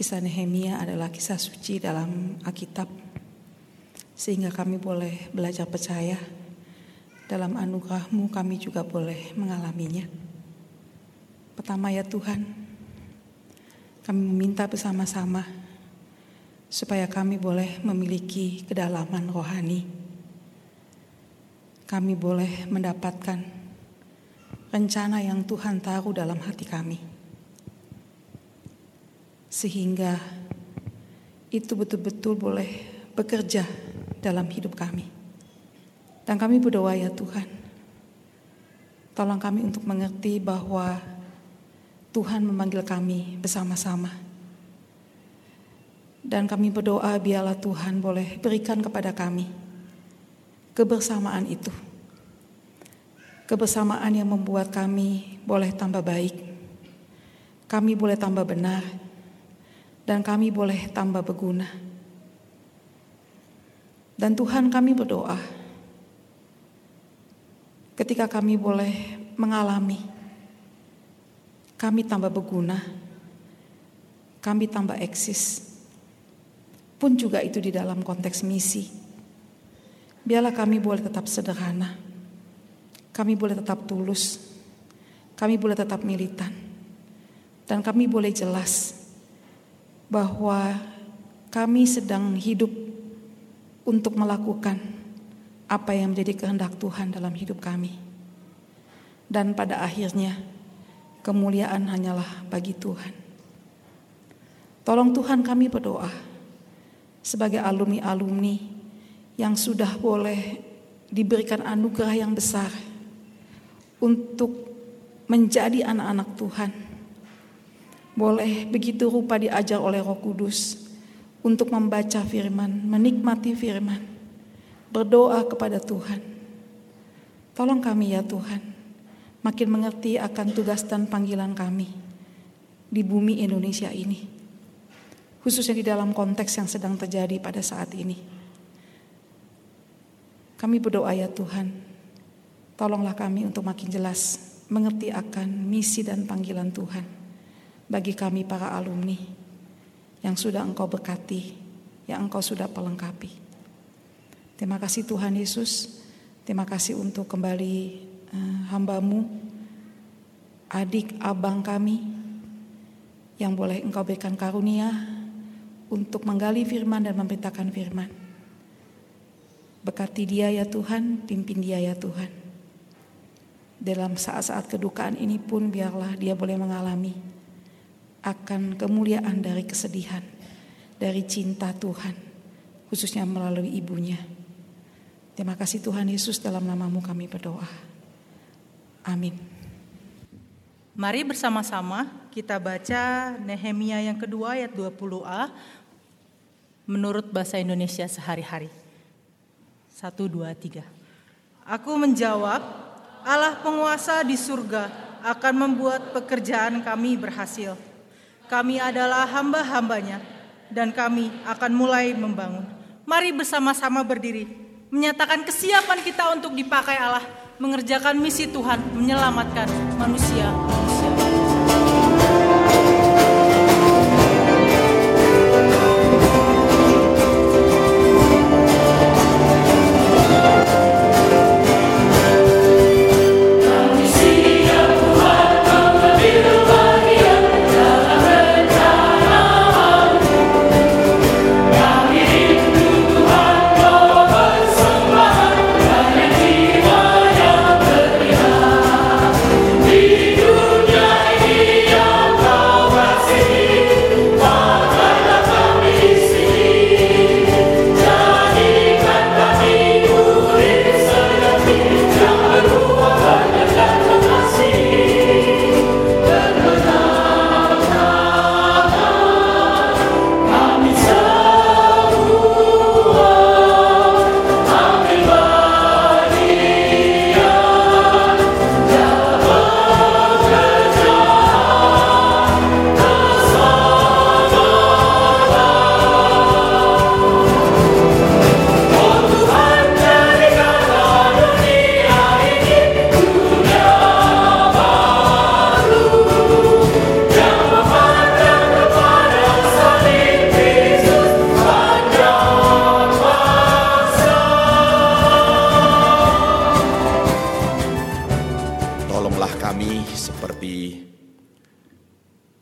kisah Nehemia adalah kisah suci dalam Alkitab sehingga kami boleh belajar percaya dalam anugerahmu kami juga boleh mengalaminya. Pertama ya Tuhan, kami meminta bersama-sama supaya kami boleh memiliki kedalaman rohani. Kami boleh mendapatkan rencana yang Tuhan taruh dalam hati kami. Sehingga itu betul-betul boleh bekerja dalam hidup kami. Dan kami berdoa ya Tuhan, tolong kami untuk mengerti bahwa Tuhan memanggil kami bersama-sama. Dan kami berdoa biarlah Tuhan boleh berikan kepada kami kebersamaan itu. Kebersamaan yang membuat kami boleh tambah baik. Kami boleh tambah benar. Dan kami boleh tambah berguna. Dan Tuhan kami berdoa, ketika kami boleh mengalami, kami tambah berguna, kami tambah eksis, pun juga itu di dalam konteks misi. Biarlah kami boleh tetap sederhana, kami boleh tetap tulus, kami boleh tetap militan, dan kami boleh jelas bahwa kami sedang hidup untuk melakukan apa yang menjadi kehendak Tuhan dalam hidup kami. Dan pada akhirnya kemuliaan hanyalah bagi Tuhan. Tolong Tuhan kami berdoa sebagai alumni-alumni yang sudah boleh diberikan anugerah yang besar untuk menjadi anak-anak Tuhan. Boleh begitu rupa diajar oleh Roh Kudus untuk membaca firman, menikmati firman, berdoa kepada Tuhan. Tolong kami ya Tuhan, makin mengerti akan tugas dan panggilan kami di bumi Indonesia ini. Khususnya di dalam konteks yang sedang terjadi pada saat ini. Kami berdoa ya Tuhan, tolonglah kami untuk makin jelas mengerti akan misi dan panggilan Tuhan bagi kami para alumni yang sudah engkau berkati, yang engkau sudah pelengkapi. Terima kasih Tuhan Yesus, terima kasih untuk kembali uh, hambamu, adik abang kami, yang boleh engkau berikan karunia untuk menggali firman dan memberitakan firman. Berkati dia ya Tuhan, pimpin dia ya Tuhan. Dalam saat-saat kedukaan ini pun biarlah dia boleh mengalami akan kemuliaan dari kesedihan, dari cinta Tuhan, khususnya melalui ibunya. Terima kasih Tuhan Yesus dalam namamu kami berdoa. Amin. Mari bersama-sama kita baca Nehemia yang kedua ayat 20a menurut bahasa Indonesia sehari-hari. Satu, dua, tiga. Aku menjawab, Allah penguasa di surga akan membuat pekerjaan kami berhasil kami adalah hamba-hambanya dan kami akan mulai membangun. Mari bersama-sama berdiri, menyatakan kesiapan kita untuk dipakai Allah mengerjakan misi Tuhan menyelamatkan manusia.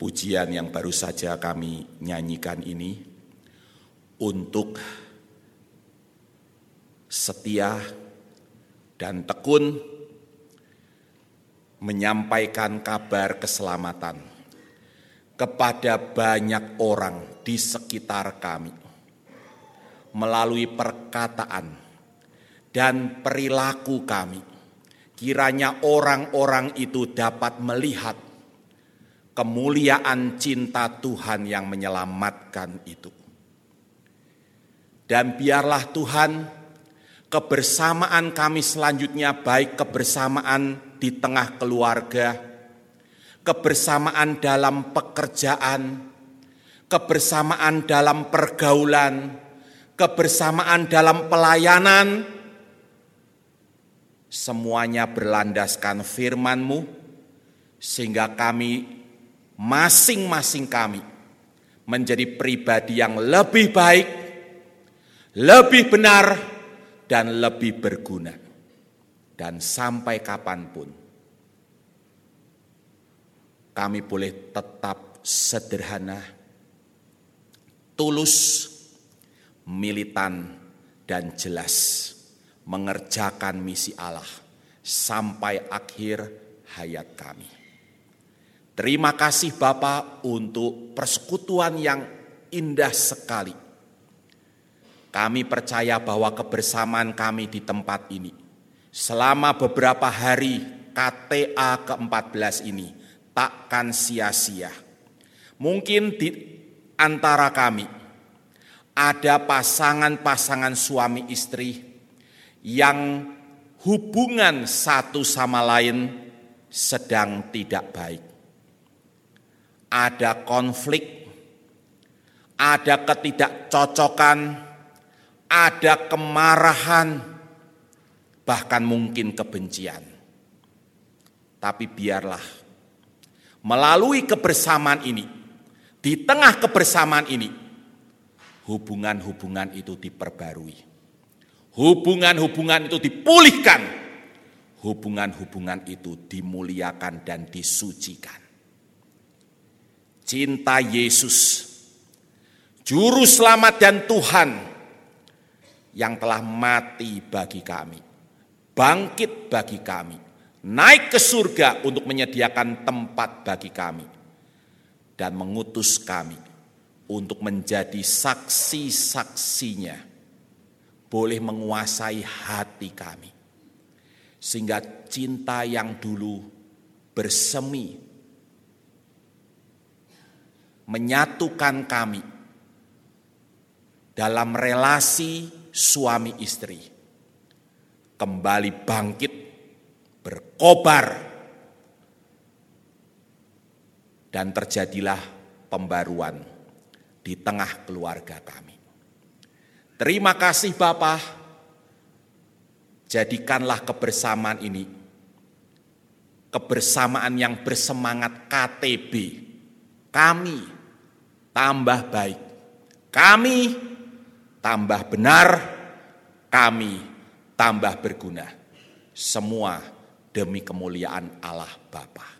Pujian yang baru saja kami nyanyikan ini untuk setia dan tekun menyampaikan kabar keselamatan kepada banyak orang di sekitar kami melalui perkataan dan perilaku kami. Kiranya orang-orang itu dapat melihat kemuliaan cinta Tuhan yang menyelamatkan itu. Dan biarlah Tuhan kebersamaan kami selanjutnya baik kebersamaan di tengah keluarga, kebersamaan dalam pekerjaan, kebersamaan dalam pergaulan, kebersamaan dalam pelayanan, semuanya berlandaskan firman-Mu, sehingga kami masing-masing kami menjadi pribadi yang lebih baik, lebih benar, dan lebih berguna. Dan sampai kapan pun, kami boleh tetap sederhana, tulus, militan, dan jelas mengerjakan misi Allah sampai akhir hayat kami. Terima kasih Bapak untuk persekutuan yang indah sekali. Kami percaya bahwa kebersamaan kami di tempat ini selama beberapa hari KTA ke-14 ini takkan sia-sia. Mungkin di antara kami ada pasangan-pasangan suami istri yang hubungan satu sama lain sedang tidak baik ada konflik, ada ketidakcocokan, ada kemarahan, bahkan mungkin kebencian. Tapi biarlah melalui kebersamaan ini, di tengah kebersamaan ini, hubungan-hubungan itu diperbarui. Hubungan-hubungan itu dipulihkan. Hubungan-hubungan itu dimuliakan dan disucikan cinta Yesus, Juru Selamat dan Tuhan yang telah mati bagi kami, bangkit bagi kami, naik ke surga untuk menyediakan tempat bagi kami, dan mengutus kami untuk menjadi saksi-saksinya, boleh menguasai hati kami, sehingga cinta yang dulu bersemi menyatukan kami dalam relasi suami istri. Kembali bangkit, berkobar, dan terjadilah pembaruan di tengah keluarga kami. Terima kasih Bapak. Jadikanlah kebersamaan ini kebersamaan yang bersemangat KTB. Kami tambah baik. Kami tambah benar. Kami tambah berguna. Semua demi kemuliaan Allah Bapa.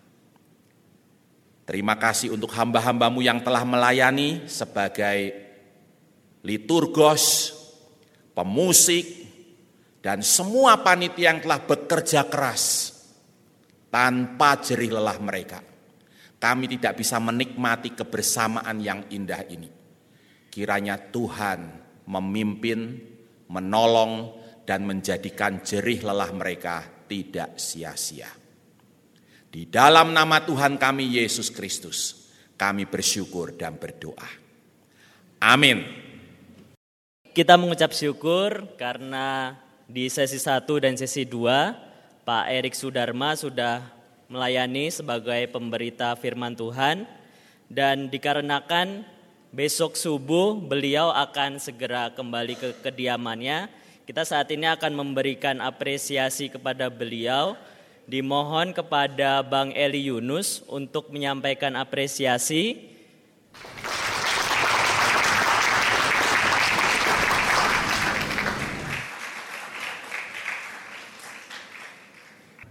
Terima kasih untuk hamba-hambamu yang telah melayani sebagai liturgos, pemusik, dan semua panitia yang telah bekerja keras tanpa jerih lelah mereka. Kami tidak bisa menikmati kebersamaan yang indah ini. Kiranya Tuhan memimpin, menolong, dan menjadikan jerih lelah mereka tidak sia-sia. Di dalam nama Tuhan kami Yesus Kristus, kami bersyukur dan berdoa. Amin. Kita mengucap syukur karena di sesi 1 dan sesi 2 Pak Erik Sudarma sudah melayani sebagai pemberita firman Tuhan dan dikarenakan besok subuh beliau akan segera kembali ke kediamannya kita saat ini akan memberikan apresiasi kepada beliau. Dimohon kepada Bang Eli Yunus untuk menyampaikan apresiasi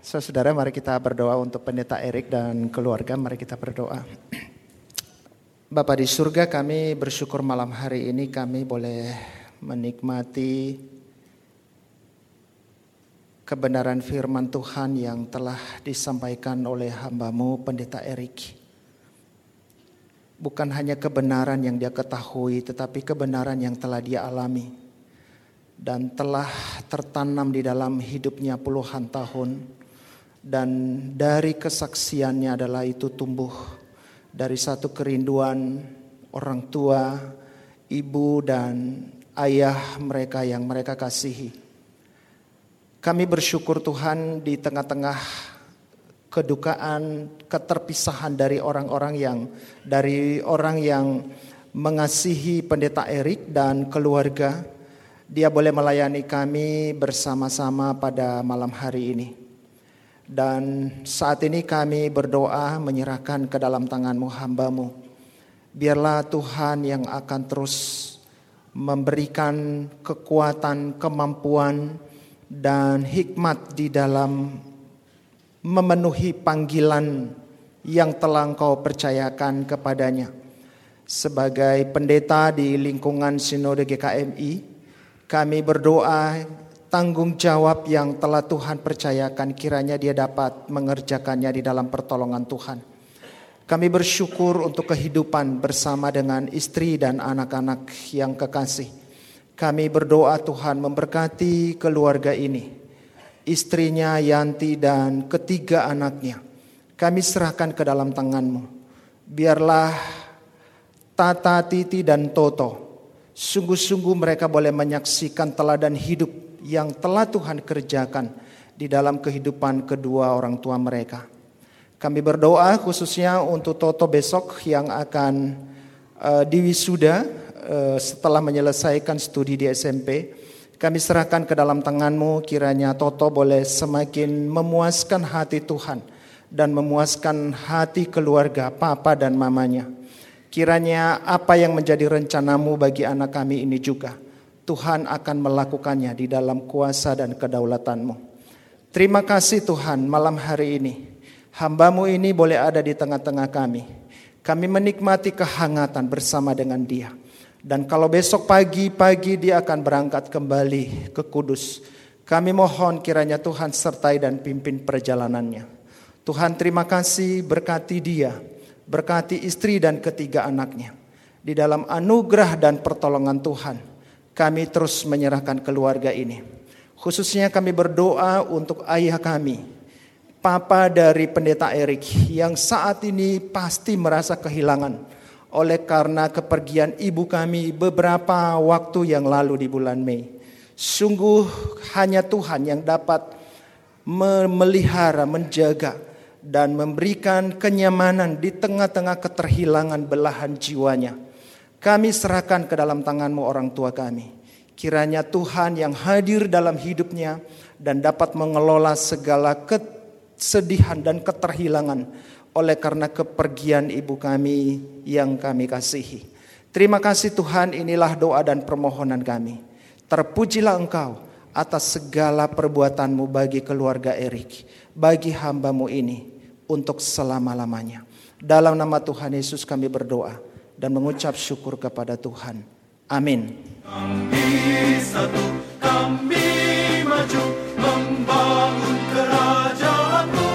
Saudara, mari kita berdoa untuk pendeta Erik dan keluarga. Mari kita berdoa. Bapak di surga, kami bersyukur malam hari ini kami boleh menikmati kebenaran firman Tuhan yang telah disampaikan oleh hambamu pendeta Erik. Bukan hanya kebenaran yang dia ketahui, tetapi kebenaran yang telah dia alami. Dan telah tertanam di dalam hidupnya puluhan tahun dan dari kesaksiannya adalah itu tumbuh dari satu kerinduan orang tua, ibu dan ayah mereka yang mereka kasihi. Kami bersyukur Tuhan di tengah-tengah kedukaan, keterpisahan dari orang-orang yang dari orang yang mengasihi pendeta Erik dan keluarga, dia boleh melayani kami bersama-sama pada malam hari ini. Dan saat ini kami berdoa menyerahkan ke dalam tanganmu hambamu. Biarlah Tuhan yang akan terus memberikan kekuatan, kemampuan, dan hikmat di dalam memenuhi panggilan yang telah engkau percayakan kepadanya. Sebagai pendeta di lingkungan Sinode GKMI, kami berdoa tanggung jawab yang telah Tuhan percayakan kiranya dia dapat mengerjakannya di dalam pertolongan Tuhan. Kami bersyukur untuk kehidupan bersama dengan istri dan anak-anak yang kekasih. Kami berdoa Tuhan memberkati keluarga ini. Istrinya Yanti dan ketiga anaknya. Kami serahkan ke dalam tanganmu. Biarlah Tata, Titi, dan Toto. Sungguh-sungguh mereka boleh menyaksikan teladan hidup yang telah Tuhan kerjakan di dalam kehidupan kedua orang tua mereka. Kami berdoa khususnya untuk Toto besok yang akan uh, diwisuda uh, setelah menyelesaikan studi di SMP. Kami serahkan ke dalam tanganmu kiranya Toto boleh semakin memuaskan hati Tuhan dan memuaskan hati keluarga, papa dan mamanya. Kiranya apa yang menjadi rencanamu bagi anak kami ini juga Tuhan akan melakukannya di dalam kuasa dan kedaulatanmu. Terima kasih Tuhan malam hari ini. Hambamu ini boleh ada di tengah-tengah kami. Kami menikmati kehangatan bersama dengan dia. Dan kalau besok pagi-pagi dia akan berangkat kembali ke kudus. Kami mohon kiranya Tuhan sertai dan pimpin perjalanannya. Tuhan terima kasih berkati dia. Berkati istri dan ketiga anaknya. Di dalam anugerah dan pertolongan Tuhan kami terus menyerahkan keluarga ini. Khususnya kami berdoa untuk ayah kami, papa dari pendeta Erik yang saat ini pasti merasa kehilangan oleh karena kepergian ibu kami beberapa waktu yang lalu di bulan Mei. Sungguh hanya Tuhan yang dapat memelihara, menjaga, dan memberikan kenyamanan di tengah-tengah keterhilangan belahan jiwanya. Kami serahkan ke dalam tanganmu orang tua kami. Kiranya Tuhan yang hadir dalam hidupnya dan dapat mengelola segala kesedihan dan keterhilangan oleh karena kepergian ibu kami yang kami kasihi. Terima kasih Tuhan, inilah doa dan permohonan kami. Terpujilah Engkau atas segala perbuatanmu bagi keluarga Erik, bagi hambamu ini untuk selama-lamanya. Dalam nama Tuhan Yesus kami berdoa dan mengucap syukur kepada Tuhan. Amin. Kami satu, kami maju membangun kerajaan